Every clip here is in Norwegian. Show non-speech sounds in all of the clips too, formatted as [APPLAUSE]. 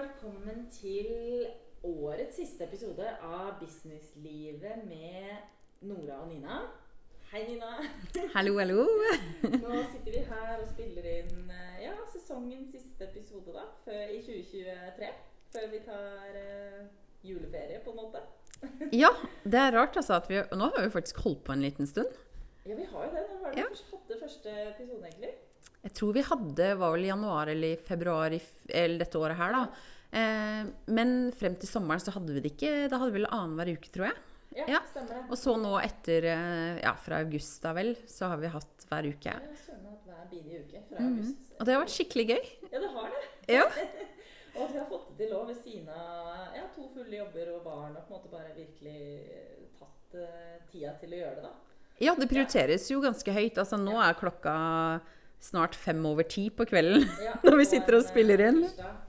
velkommen til årets siste episode av Businesslivet med Nora og Nina. Hei, Nina. [LAUGHS] Hallo, hallo. Nå sitter vi her og spiller inn eh, ja, sesongens siste episode da, før, i 2023. Før vi tar uh, juleferie, på en måte. [LAUGHS] Ja, det er rart altså at vi Nå har vi faktisk holdt på en liten stund. Ja, vi har jo det. Nå var det Ja. første, første episoden, egentlig? Jeg tror vi hadde var vel i januar eller i februar eller dette året her, da. Eh, men frem til sommeren så hadde vi det ikke. Da hadde vi vel annenhver uke, tror jeg. Ja, Ja. stemmer det. Og så nå etter eh, Ja, fra august da vel, så har vi hatt hver uke. Ja, søren hver bidige uke fra august. Og det har vært skikkelig gøy. Ja, det har det. Ja. [LAUGHS] Og at vi har fått det til òg ved siden av ja, to fulle jobber og barn, og på en måte bare virkelig tatt uh, tida til å gjøre det, da. Ja, det prioriteres jo ganske høyt. Altså nå er klokka snart fem over ti på kvelden. [LAUGHS] Ja, Når vi sitter og eh, spiller inn.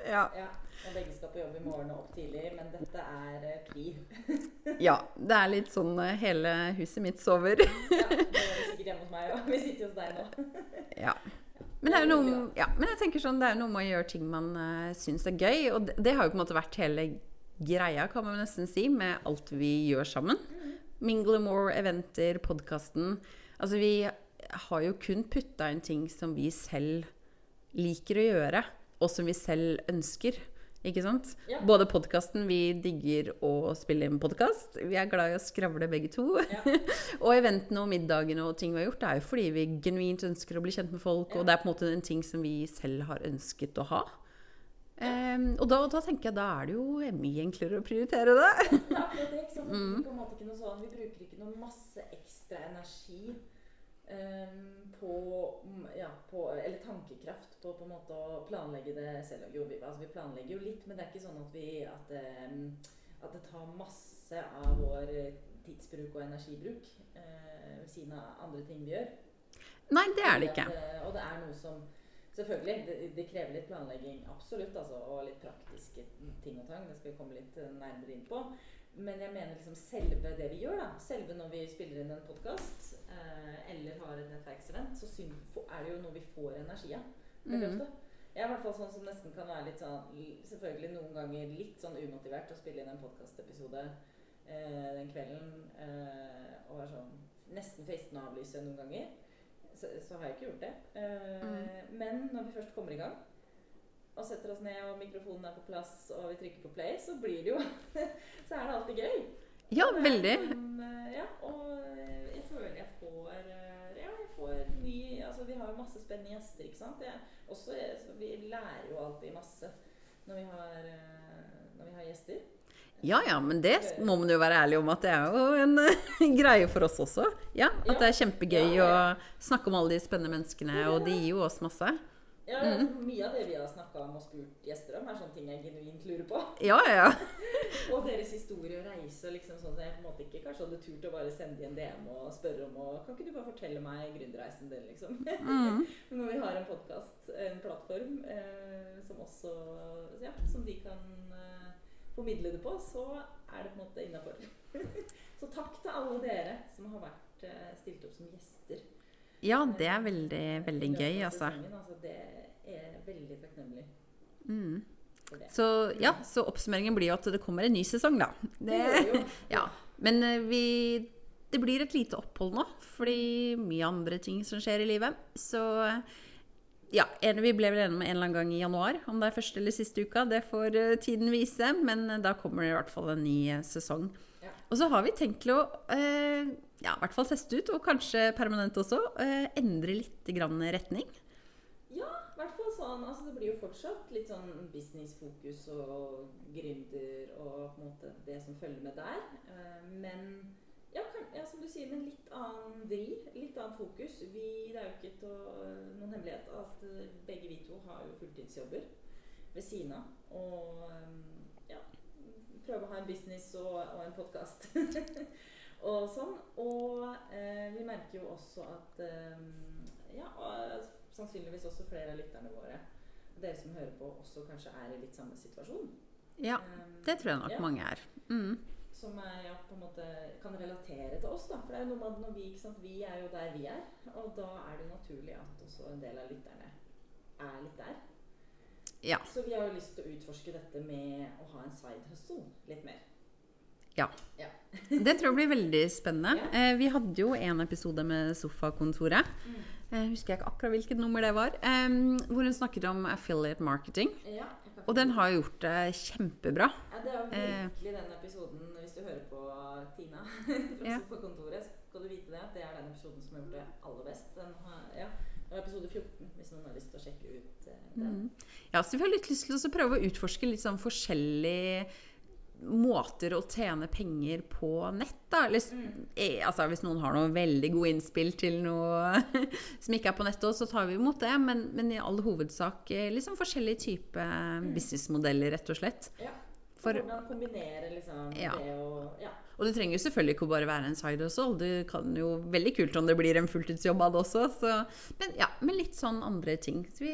Ja. Ja, og begge skal på jobb i morgen og opp tidlig, men dette er eh, pri. [LAUGHS] ja. Det er litt sånn eh, hele huset mitt sover. Ja, det gjør sikkert hjemme hos meg òg. Vi sitter hos deg nå. [LAUGHS] Ja. Men, er noe, ja, men jeg tenker sånn, det er jo noe med å gjøre ting man uh, syns er gøy. Og det, det har jo på en måte vært hele greia, kan man nesten si, med alt vi gjør sammen. Mingle More, eventer, podkasten. Altså vi har jo kun putta inn ting som vi selv liker å gjøre, og som vi selv ønsker. Ikke sant? Ja. Både podkasten Vi digger å spille inn podkast. Vi er glad i å skravle begge to. Ja. [LAUGHS] og eventene og middagene og ting vi har gjort, det er jo fordi vi genuint ønsker å bli kjent med folk, Ja. og det er på en måte en ting som vi selv har ønsket å ha. Um, og da, da tenker jeg da er det jo mye enklere å prioritere det. [LAUGHS] Det er det, ikke sant? Mm. Vi, sånn, vi bruker ikke noe masse ekstra energi på, mm, ja, på Eller tankekraft på på en måte å planlegge det selv. Jo, vi, altså, vi planlegger jo litt, men det er ikke sånn at, vi, at, det, at det tar masse av vår tidsbruk og energibruk eh, ved siden av andre ting vi gjør. Nei, det er det ikke. at, eh, og det er noe som Selvfølgelig, det, det krever litt planlegging, absolutt, altså, og litt praktiske ting og tang. Det skal vi komme litt eh, nærmere inn på. Men jeg mener liksom selve det vi gjør, da, selve når vi spiller inn en podkast eh, eller har et nettverksevent, så er det jo noe vi får energi av. Mm. Jeg er i hvert fall sånn som nesten kan være litt sånn Selvfølgelig noen ganger litt sånn umotivert å spille inn en podkastepisode eh, den kvelden. Eh, og er sånn nesten fristende å avlyse noen ganger. Så, så har jeg ikke gjort det. Eh, Men når vi først kommer i gang og setter oss ned, og mikrofonen er på plass, og vi trykker på play, så blir det jo [LAUGHS] Så er det alltid gøy. Ja, veldig. liksom, eh, ja, og eh, jeg føler jeg får eh, Ja, jeg får ny Altså, vi har jo masse spennende gjester, ikke sant. Jeg, også, så vi lærer jo alltid masse når vi har, når vi har gjester. Ja ja, men det må man jo være ærlig om at det er jo en [LAUGHS] greie for oss også. Ja, At det er kjempegøy Ja, å ja. snakke om alle de spennende menneskene, og de gir jo oss masse. Ja, Mm. Mye av det vi har snakka om og spurt gjester om, er sånne ting jeg genuint lurer på. [LAUGHS] Ja ja. [LAUGHS] Og deres historie og reise. liksom sånn at Jeg på en måte ikke kanskje hadde turt å bare sende i en DM og spørre om og, Kan ikke du bare fortelle meg gründerreisen din, liksom? [LAUGHS] Mm. Når vi har en podkast, en plattform, eh, som også Ja, som de kan eh, formidle det på, så er det på en måte innafor. så takk til alle dere som har vært eh, stilt opp som gjester. Ja, det er veldig, veldig gøy, altså. altså. Det er veldig takknemlig Mm. Så ja, så oppsummeringen blir jo at det kommer en ny sesong, da. Det. [LAUGHS] Ja, men eh, vi Det blir et lite opphold nå, fordi mye andre ting som skjer i livet. Så eh, ja, vi ble vel enige med en eller annen gang i januar, om det er første eller siste uka. Det får eh, tiden vise, men da kommer det i hvert fall en ny sesong. Og så har vi tenkt til å eh, ja, i hvert fall teste ut, og kanskje permanent også, eh, endre litt retning. Ja, i hvert fall sånn. Altså, det blir jo fortsatt litt sånn businessfokus og gründer og på en måte det som følger med der. Eh, Men ja, kan, ja, som du sier, med litt annen vri. Litt annet fokus. Vi, det er jo ikke til noen hemmelighet at eh, begge vi to har jo fulltidsjobber ved siden av. Og eh, ja, prøve å ha en business og, og en podkast. [LAUGHS] og sånn. Og eh, vi merker jo også at eh, ja, og sannsynligvis også flere av lytterne våre, dere som hører på, også kanskje er i litt samme situasjon. Ja, um, det tror jeg nok ja, mange er. Mm. Som er, ja, på en måte kan relatere til oss. da, for det er jo noe med at når Vi ikke sant, vi er jo der vi er, og da er det naturlig at også en del av lytterne er litt der. Ja. Så vi har jo lyst til å utforske dette med å ha en side hustle litt mer. Ja. Ja. [LAUGHS] Det tror jeg blir veldig spennende. Ja. Eh, vi hadde jo en episode med Sofakontoret. Mm. Eh, husker jeg ikke akkurat hvilket nummer det var. Eh, hvor hun snakket om affiliate marketing. Ja, Og den har gjort det kjempebra. Ja, det er Eh. virkelig den episoden Hvis du hører på Tina [LAUGHS] fra. Sofakontoret, skal du vite det det er den episoden som har gjort det aller best. Den har, ja, episode 14, hvis noen har lyst til å sjekke ut eh, den. Mm. Ja, så vi har litt lyst til å prøve å utforske litt sånn forskjellige måter å tjene penger på nett, da. Eller, Mm. eh, altså, hvis noen har noen veldig gode innspill til noe [LAUGHS] som ikke er på nettet, så tar vi imot det. Men, men i all hovedsak liksom forskjellige typer businessmodeller, rett og slett. Ja. For- Hvordan kombinere liksom Ja. det og Ja. Og det trenger jo selvfølgelig ikke å bare være en side hustle. Det kan jo veldig kult om det blir en fulltidsjobb av det også. Så, men ja, med litt sånn andre ting. Så vi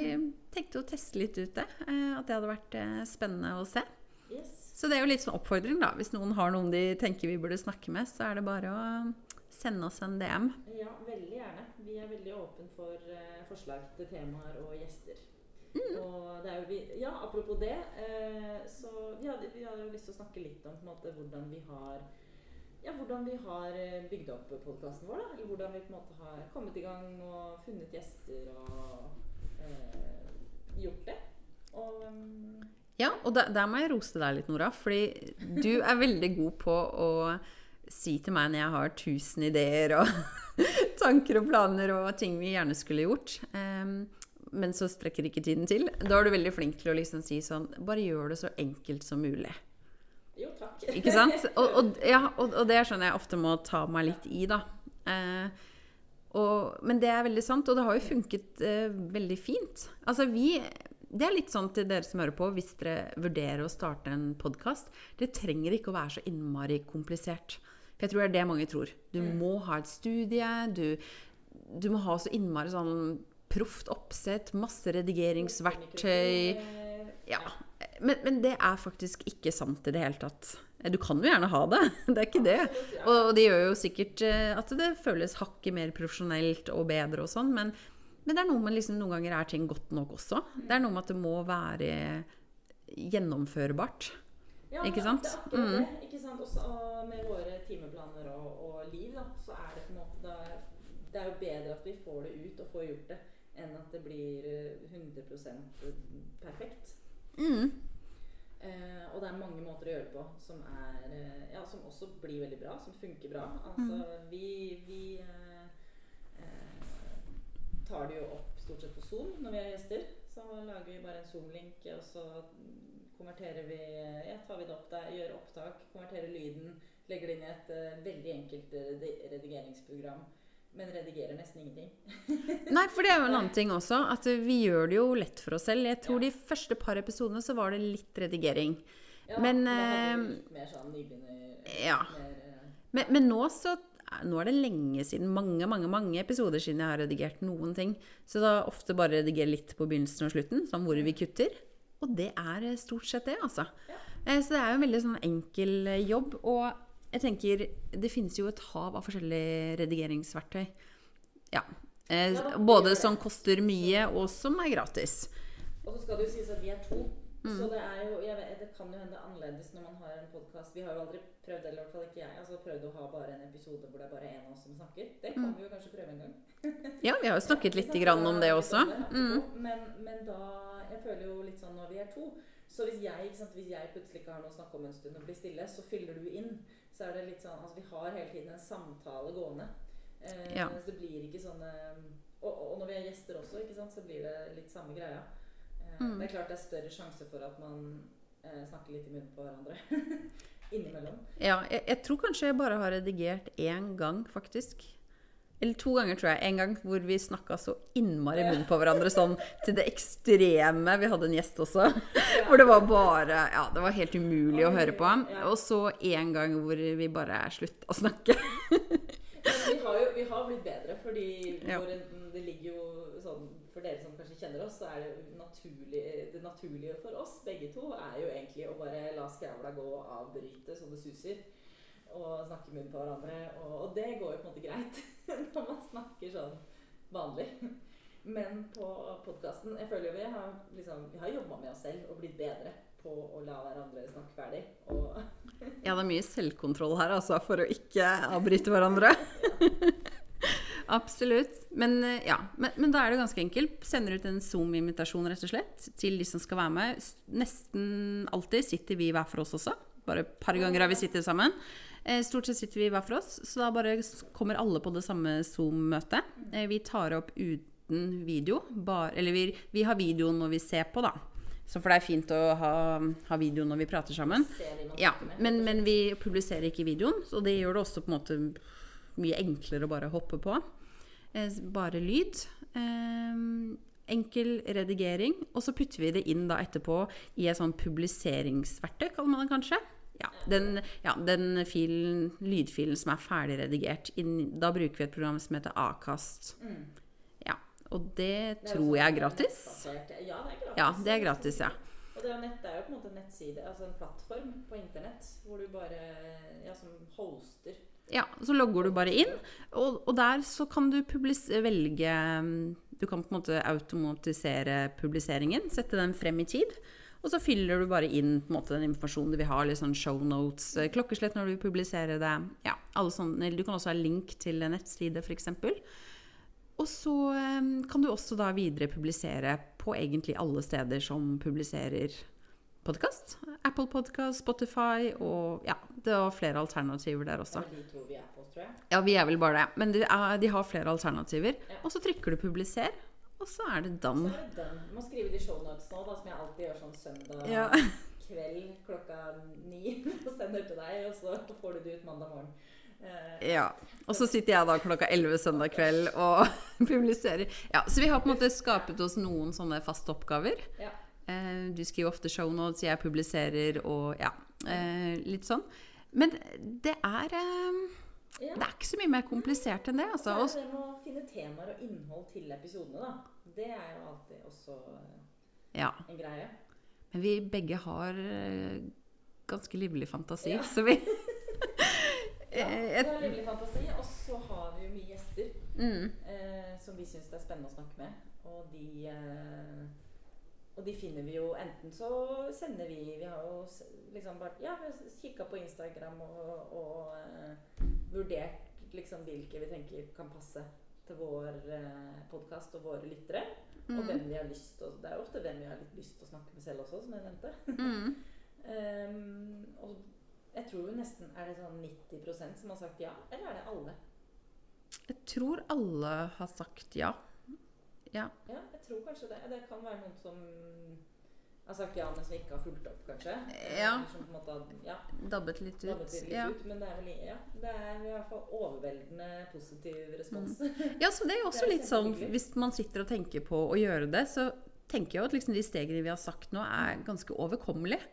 tenkte å teste litt ut det. eh, At det hadde vært eh, spennende å se. Yes. Så det er jo litt sånn oppfordring, da. Hvis noen har noen de tenker vi burde snakke med, så er det bare å sende oss en DM. Ja, veldig gjerne. Vi er veldig åpne for eh, forslag til temaer og gjester. Mm. Og det er jo vi, ja, apropos det, eh, så vi hadde, vi hadde jo lyst til å snakke litt om måte, hvordan vi har ja, hvordan vi har eh, bygd opp podkasten vår. da, Eller hvordan vi på en måte har kommet i gang og funnet gjester og eh, gjort det. Og um... Ja, og der, der må jeg rose deg litt, Nora. Fordi du er veldig god på å si til meg når jeg har tusen ideer og [LAUGHS] tanker og planer og ting vi gjerne skulle gjort. Em, men så strekker ikke tiden til. Da er du veldig flink til å liksom si sånn Bare gjør det så enkelt som mulig. jo, takk. Ikke sant? Og, og, ja, og, og det er sånn jeg ofte må ta meg litt i, da. Eh, men det er veldig sant, og det har jo funket eh, veldig fint. Altså vi Det er litt sånn til dere som hører på, hvis dere vurderer å starte en podkast. Det trenger ikke å være så innmari komplisert. For jeg tror det er det mange tror. Du må ha et studie, du, du må ha så innmari sånn proft oppsett, masse redigeringsverktøy. Ja. Men, men det er faktisk ikke sant i det hele tatt. Du kan jo gjerne ha det, [LAUGHS] det er ikke det. Og det gjør jo sikkert eh, at det føles hakket mer profesjonelt og bedre og sånn, men, men det er noe med liksom, noen ganger er ting godt nok også. Det er noe med at det må være gjennomførbart. Ja, Ikke sant? Det er akkurat Mm. det. Ikke sant? Også og med våre timeplaner og, og liv, da, så er det på en måte da, Det er jo bedre at vi får det ut og får gjort det, enn at det blir eh, 100 perfekt. Mm. Eh, og det er mange måter å gjøre det på som, er, eh, ja, som også blir veldig bra, som funker bra. Altså, vi, vi eh, eh, tar det jo opp stort sett på Zoom når vi har gjester. Så lager vi bare en Zoom-link, og så konverterer vi ja, tar vi det opp der, gjør opptak, konverterer lyden, legger det inn i et eh, veldig enkelt redi- redigeringsprogram. Men redigerer nesten ingenting. [LAUGHS] Nei, for det er jo en annen ting også, at vi gjør det jo lett for oss selv. Jeg tror Ja. de første par episodene så var det litt redigering. Ja, Men, da hadde eh, vi litt mer sånn nybegynner... ja. Mer, eh, Men, men nå så nå er det lenge siden, mange mange, mange episoder siden jeg har redigert noen ting. Så da ofte bare redigerer litt på begynnelsen og slutten, sånn hvor vi kutter. Og det er eh, stort sett det, altså. Ja. Så det er jo en veldig sånn enkel jobb. Og jeg tenker det finnes jo et hav av forskjellige redigeringsverktøy. Ja. Eh, både som koster mye, og som er gratis. Og så skal det jo sies at vi er to. Mm. Så det er jo jeg vet, Det kan jo hende annerledes når man har en podkast. Vi har jo aldri prøvd, eller i hvert fall ikke jeg, altså prøvd å ha bare en episode hvor det er bare én av oss som snakker. Det kan Mm. vi jo kanskje prøve en gang. [LAUGHS] Ja, vi har jo snakket vi grann om det også. Mm. Men, men da Jeg føler jo litt sånn når vi er to Så hvis jeg, sant, hvis jeg plutselig ikke har noe å snakke om en stund og blir stille, så fyller du inn. Så er det litt sånn Altså, vi har hele tiden en samtale gående. Eh, Ja. Så det blir ikke sånn eh, og, og når vi er gjester også, ikke sant, så blir det litt samme greia. Eh, Mm. Det er klart det er større sjanse for at man eh, snakker litt i munnen på hverandre [LAUGHS] innimellom. Ja, jeg, jeg tror kanskje jeg bare har redigert én gang, faktisk. Eller to ganger, tror jeg. En gang hvor vi snakka så innmari munn på hverandre, sånn til det ekstreme. Vi hadde en gjest også. Hvor det var bare Ja, det var helt umulig å høre på. Og så en gang hvor vi bare slutta å snakke. Vi har jo vi har blitt bedre, fordi Ja. det ligger jo sånn For dere som kanskje kjenner oss, så er det naturlig, det naturlige for oss begge to er jo egentlig å bare la skravla gå og avbryte så det suser. Og snakke i munnen på hverandre. Og, og det går jo på en måte greit [LAUGHS] når man snakker sånn vanlig. Men på podkasten Jeg føler jo vi har, liksom, har jobba med oss selv og blitt bedre på å la hverandre snakke ferdig. [LAUGHS] Ja, det er mye selvkontroll her, altså, for å ikke avbryte hverandre. [LAUGHS] Absolutt. Men ja, men, men da er det ganske enkelt. Sender ut en Zoom-invitasjon rett og slett til de som skal være med. Nesten alltid sitter vi hver for oss også. Bare et par ganger har vi sittet sammen. Eh, Stort sett sitter vi hver for oss, så da bare kommer alle på det samme Zoom-møtet. Eh, Vi tar opp uten video. Bare, eller vi, vi har video når vi ser på, da. Så for det er fint å ha, ha video når vi prater sammen. Ja, men, men vi publiserer ikke videoen, så det gjør det også på en måte mye enklere å bare hoppe på. Eh, Bare lyd. Eh, enkel redigering. Og så putter vi det inn da etterpå i et sånn publiseringsverktøy, kaller man det kanskje. Ja, den, ja, den filen, lydfilen som er ferdig redigert. Da bruker vi et program som heter Akast. Mm. Ja, og det Det tror jeg er gratis. Ja, det er gratis. Ja, det er gratis, ja. Og det er, nett, det er jo på en måte en nettside, altså en plattform på internett, hvor du bare Ja, som hoster. Ja, så logger du bare inn, og, og der så kan du velge mm, Du kan på en måte automatisere publiseringen, sette den frem i tid. Og så fyller du bare inn måte, den informasjonen du vil ha, litt sånn show notes, eh, klokkeslett når du publiserer det. Ja, sånne, du kan også ha link til en nettside, f.eks. Og så eh, kan du også da videre publisere på egentlig alle steder som publiserer podkast. Apple Podcast, Spotify og ja, det var flere alternativer der også. De to vi er på, tror jeg. Ja, vi er vel bare det. Men de, er, de har flere alternativer. Ja. Og så trykker du 'publiser', og så er det Så er det den. Du må skrive de shownotes nå, da, som jeg alltid gjør sånn søndag Ja. kveld klokka ni. [LAUGHS] Og sender til deg, og så får du det ut mandag morgen. Eh, ja. Og så sitter jeg da klokka 11 søndag kveld og [LAUGHS] publiserer. Ja, Så vi har på en måte skapet oss noen sånne faste oppgaver. ja. Eh, du skriver ofte shownotes, jeg publiserer og ja, eh, litt sånn. Men det er ja. Det er ikke så mye mer komplisert enn det. Altså. det med å finne temaer og innhold til episodene, da. Det er jo alltid også eh, ja. en greie. Men vi begge har eh, ganske livlig fantasi, Ja. så vi [LAUGHS] [LAUGHS] Ja, Eh, vi har livlig fantasi, og så har vi jo mye gjester mm. eh, som vi syns det er spennende å snakke med. Og de, eh, og de finner vi jo enten så sender vi Vi har jo liksom bare Ja, vi har kikka på Instagram og, og eh, vurdert liksom hvilke vi tenker kan passe til vår eh, podkast og våre lyttere. Og Mm. hvem vi har lyst til Det er jo ofte hvem vi har litt lyst til å snakke med selv også, som jeg nevnte. Mm. um, [LAUGHS] og jeg tror jo nesten Er det sånn 90% som har sagt ja, eller er det alle? Jeg tror alle har sagt ja. Ja. Ja, jeg tror kanskje det. Det kan være noen som ja, men som ikke har fulgt opp, kanskje. Ja. Som på en måte ja, Dabbet litt ut. dabbet litt Ja. ut. Men det er vel ja, det er i hvert fall overveldende positiv respons. ja, så det er jo [LAUGHS] også er litt sånn. Hvis man sitter og tenker på å gjøre det, så tenker jeg jo at liksom de stegene vi har sagt nå, er ganske overkommelige.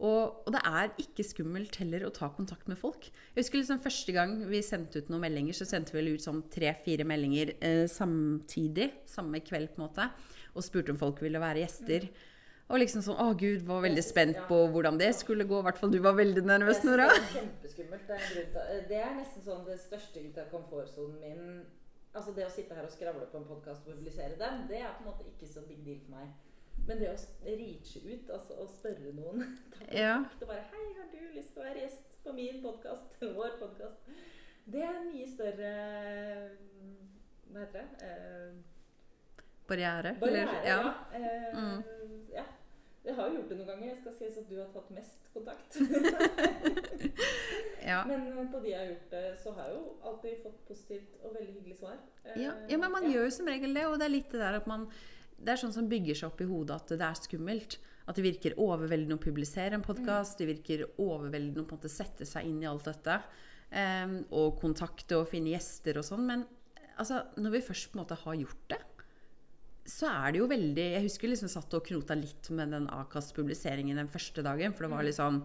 Og, og det er ikke skummelt heller å ta kontakt med folk. Jeg husker liksom Første gang vi sendte ut noen meldinger, så sendte vi ut sånn tre-fire meldinger eh, samtidig. Samme kveld, på en måte. Og spurte om folk ville være gjester. Og liksom sånn Å, gud, var veldig spent på hvordan det skulle gå. I hvert fall du var veldig nervøs, Nora. Det er kjempeskummelt. Det er, er nesten sånn det største ut av komfortsonen min. Altså Det å sitte her og skravle på en podkast og publisere den, det er på en måte ikke så big deal for meg. Men det å reache ut altså, og spørre noen [LAUGHS] Ja. Det bare 'Hei, har du lyst til å være gjest på min podkast?' [LAUGHS] Vår podkast. Det er en mye større Hva heter det? Eh, Barriere. barriere. eller- ja. ja. Eh, Mm. ja. Jeg har jo gjort det noen ganger. Jeg skal sies at du har tatt mest kontakt. [LAUGHS] ja. Men eh, på de jeg har gjort det, så har jeg jo alltid fått positivt og veldig hyggelig svar. Eh, Ja, ja, men man gjør jo som regel det. Og det er litt det der at man Det er sånn som bygger seg opp i hodet at det er skummelt. At det virker overveldende å publisere en podkast. Det virker overveldende å på en måte sette seg inn i alt dette. Um, og kontakte og finne gjester og sånn. Men altså, når vi først på en måte har gjort det, så er det jo veldig Jeg husker liksom satt og knota litt med den Akas-publiseringen den første dagen. For det var litt sånn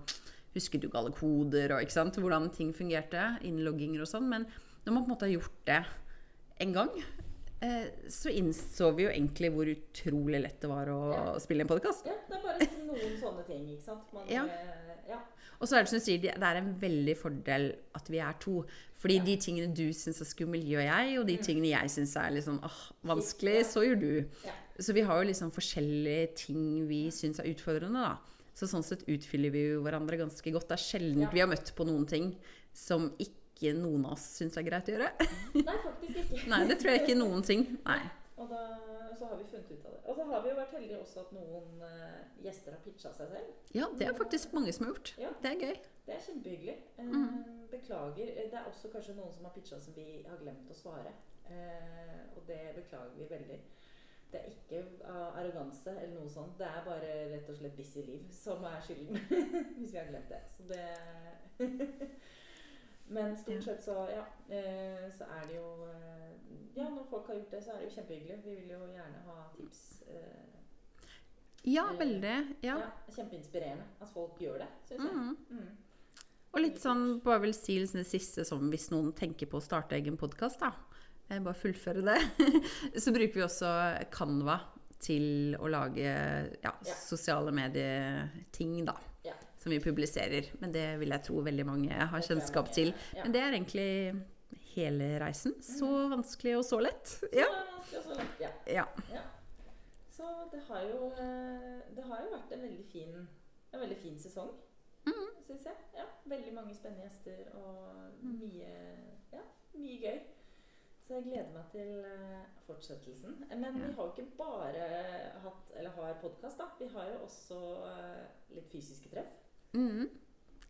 Husket du ikke alle koder og ikke sant, hvordan ting fungerte? Innlogginger og sånn. Men når man på en måte har gjort det en gang, eh, så innså vi jo egentlig hvor utrolig lett det var å Ja. spille en podkast. Ja, det er bare liksom noen sånne ting, ikke sant. Man, Ja. eh, ja. Og så er det som du sier, det er en veldig fordel at vi er to. Fordi de tingene du syns er skummel, gjør jeg, og de tingene jeg syns er sånn åh, vanskelig, så gjør du. Ja. Så vi har jo liksom forskjellige ting vi syns er utfordrende, da. Så sånn sett utfyller vi jo hverandre ganske godt. Det er sjelden Ja. vi har møtt på noen ting som ikke noen av oss syns er greit å gjøre. Nei, faktisk ikke. [LAUGHS] Nei, det tror jeg ikke noen ting. Nei. Og da, så har vi funnet ut av det. Og så har vi jo vært heldige også at noen uh, gjester har pitcha seg selv. Ja, det er faktisk mange som har gjort. Ja. Det er gøy. Det er kjempehyggelig. Eh, mm. Beklager. Eh, Det er også kanskje noen som har pitcha som vi har glemt å svare. Uh, og det beklager vi veldig. Det er ikke av arroganse eller noe sånt. Det er bare rett og slett busy liv som er skylden. [LAUGHS] hvis vi har glemt det. Så det [LAUGHS] Men stort sett så, ja, eh, så er det jo eh, Ja, når folk har gjort det, så er det jo kjempehyggelig. Vi vil jo gjerne ha tips. eh, Ja, veldig. Ja. ja, Kjempeinspirerende at folk gjør det, syns jeg. Mm. Mm. Og litt sånn, bare vil si liksom det siste som hvis noen tenker på å starte egen podkast, da. Bare fullføre det. [LAUGHS] Så bruker vi også Canva til å lage ja, Ja. sosiale medieting, da. Som vi publiserer. Men det vil jeg tro veldig mange har kjennskap til. Men det er egentlig hele reisen. Så vanskelig og så lett. Så Ja. er vanskelig og så lett, ja. Så det har jo eh, Det har jo vært en veldig fin, en veldig fin sesong, Mhm. syns jeg. Ja, veldig mange spennende gjester og Mm. mye, ja, mye gøy. Så jeg gleder meg til eh, fortsettelsen. Men vi har jo ikke bare hatt, eller har podkast, da. Vi har jo også eh, litt fysiske treff. Mhm.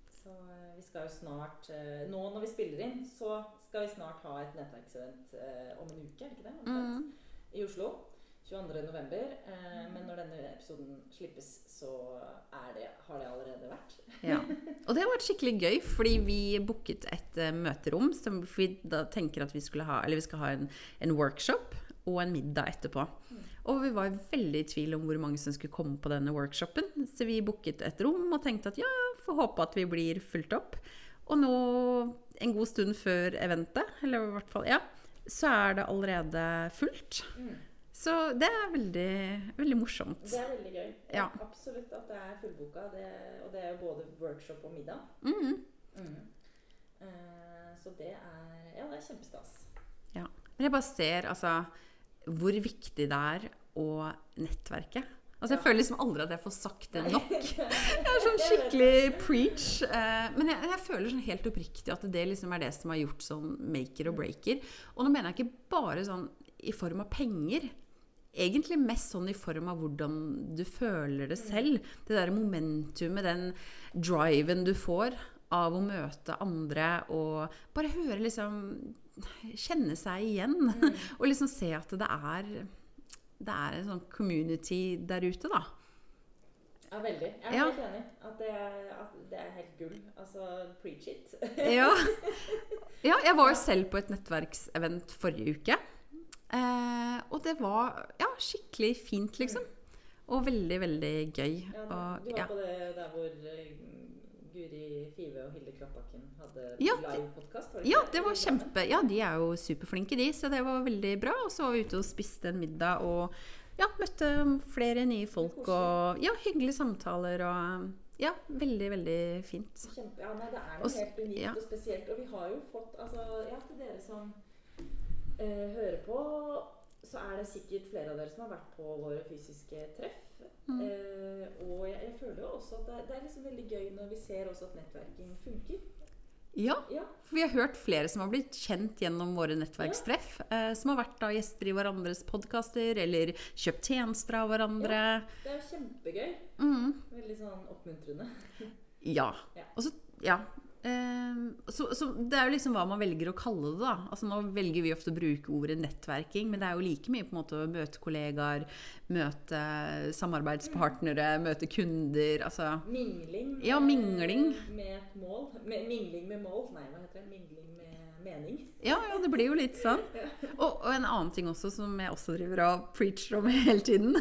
Så eh, vi skal jo snart eh, Nå når vi spiller inn, så skal vi snart ha et nettverksevent eh, om en uke, er det ikke det? Mhm. i Oslo 22.11. Eh, men når denne episoden slippes, så er det, har det allerede vært. Ja. [LAUGHS] Og det har vært skikkelig gøy, fordi vi booket et uh, møterom som vi da tenker at vi skulle ha Eller vi skal ha en, en workshop og en middag etterpå. Mm. Og vi var veldig i tvil om hvor mange som skulle komme på denne workshopen, så vi booket et rom og tenkte at ja, får håpe at vi blir fulgt opp. Og nå, en god stund før eventet, eller i hvert fall ja, så er det allerede fullt. Så det er veldig, veldig morsomt. Det er veldig gøy. Ja. Absolutt at det er fullboka. Det, og det er jo både workshop og middag. Mhm. Eh, så det er Ja, det er kjempestas. Men jeg bare ser altså, hvor viktig det er å nettverke. Altså, jeg føler liksom aldri at jeg får sagt det nok. [LAUGHS] Jeg er sånn skikkelig preach. Eh, men jeg, jeg føler sånn helt oppriktig at det liksom er det som har gjort sånn maker og breaker. Og nå mener jeg ikke bare sånn i form av penger. Egentlig mest sånn i form av hvordan du føler det selv. Det der momentumet, den driven du får av å møte andre og bare høre liksom Kjenne seg igjen. Og liksom se at det er det er en sånn community der ute, da. Ja, veldig. Jeg er Ja. helt enig. At det, er, at det er helt gull. Altså, preach it. Ja. [LAUGHS] ja, jeg var jo selv på et nettverksevent forrige uke. Eh, og det var ja, skikkelig fint, liksom. Og veldig, veldig gøy. Ja, du var ja. på det der hvor eh, Guri Five og Hilde Klapbakken hadde Ja, livepodkast? ja, det var kjempe Ja, de er jo superflinke, de, så det var veldig bra. Og så var vi ute og spiste en middag og ja, møtte flere nye folk og ja, hyggelige samtaler og ja, veldig, veldig fint. Kjempe, ja, nei, det er noe helt unikt ja. og spesielt. Og vi har jo fått altså, Ja, til dere som eh, hører på, så er det sikkert flere av dere som har vært på våre fysiske treff. Mm. Eh, og jeg, jeg føler jo også at det, det er liksom veldig gøy når vi ser også at nettverking funker. Ja, Ja, For vi har hørt flere som har blitt kjent gjennom våre nettverkstreff. Eh, som har vært da gjester i hverandres podkaster eller kjøpt tjenester av hverandre. Ja, det er kjempegøy. Mm, Veldig sånn oppmuntrende. ja. [LAUGHS] Ja. Og så, ja. Eh, så, så det er jo liksom hva man velger å kalle det, da. Altså Nå velger vi ofte å bruke ordet nettverking, men det er jo like mye på en måte å møte kollegaer, møte samarbeidspartnere, møte kunder. Altså Mingling. Ja, mingling. Med, et mål. Med, mingling med mål. Nei, hva heter det? Mingling med mening. Ja, ja, det blir jo litt sånn. [LAUGHS] Og, og en annen ting også som jeg også driver og preacher om [LAUGHS] hele tiden,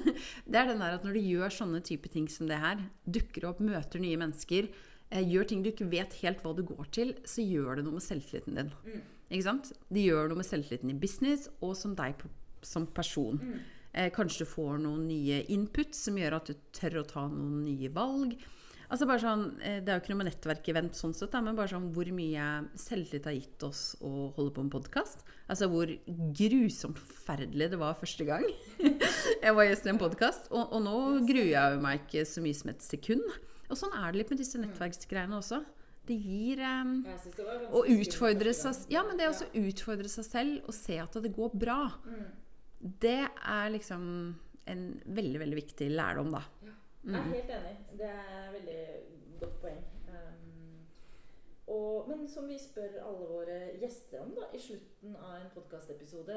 det er den der at når du gjør sånne type ting som det her, dukker opp, møter nye mennesker, gjør ting du ikke vet helt hva du går til, så gjør det noe med selvtilliten din. Mm. Ikke sant? Det gjør noe med selvtilliten i business og som deg på, som person. Eh, kanskje du får noen nye input som gjør at du tør å ta noen nye valg. Altså bare sånn, eh, Det er jo ikke noe med nettverkevent, sånn sett, men bare sånn hvor mye selvtillit har gitt oss å holde på med podkast. Altså hvor grusomt forferdelig det var første gang [LAUGHS] jeg var gjest i en podkast. Og, og, nå gruer jeg meg ikke så mye som et sekund. Og sånn er det litt med disse nettverksgreiene også. Det gir um, Å utfordre seg Ja, men det å utfordre seg selv og se at det går bra, mm. det er liksom en veldig, veldig viktig lærdom, da. Ja. Jeg er mm. helt enig. Det er et veldig godt poeng. Og, men som vi spør alle våre gjester om da, i slutten av en podkastepisode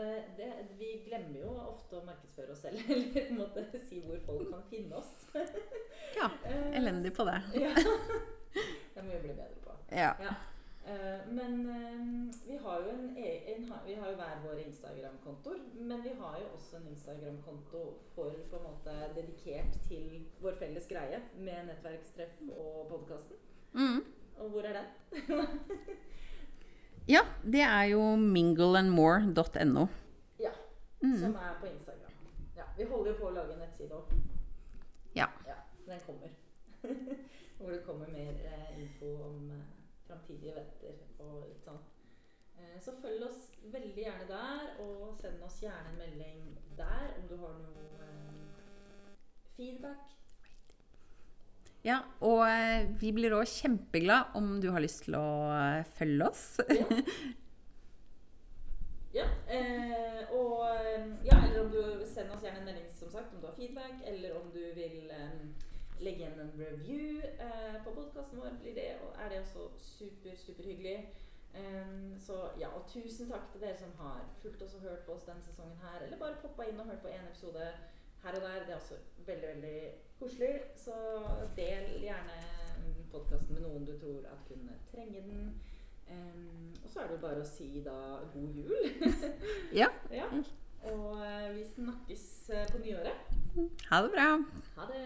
Vi glemmer jo ofte å markedsføre oss selv, [LAUGHS] eller på en måte si hvor folk kan finne oss. ja. [LAUGHS] Elendig på det. [LAUGHS] ja. Det må vi bli bedre på. Ja. ja. Uh, men uh, vi har jo en, e, en, vi har jo hver våre Instagram-kontoer. Men vi har jo også en Instagram-konto for på en måte dedikert til vår felles greie med nettverkstreff og podkasten. Mm. Og hvor er den? [LAUGHS] ja, det er jo mingleandmore.no. Ja. Mm. Som er på Instagram. Ja, vi holder jo på å lage en nettside òg. Ja. ja. Den kommer. [LAUGHS] hvor det kommer mer eh, info om eh, framtidige eventer og litt sånn. Eh, så følg oss veldig gjerne der, og send oss gjerne en melding der om du har noe eh, feedback. Ja, og eh, vi blir òg kjempeglad om du har lyst til å følge oss. Ja. [LAUGHS] ja eh, og ja, eller om du sender oss gjerne en melding som sagt om du har feedback, eller om du vil eh, legge igjen en review eh, på podkasten vår, blir det, og er det også super, superhyggelig. Så ja, og tusen takk til dere som har fulgt oss og hørt på oss denne sesongen her, eller bare poppa inn og hørt på én episode her og der. Det er også veldig, veldig koselig. Så del gjerne podkasten med noen du tror at kunne trenge den. Um, og så er det jo bare å si da god jul. [LAUGHS] ja. ja. Og uh, vi snakkes uh, på nyåret. Ha det bra. Ha det.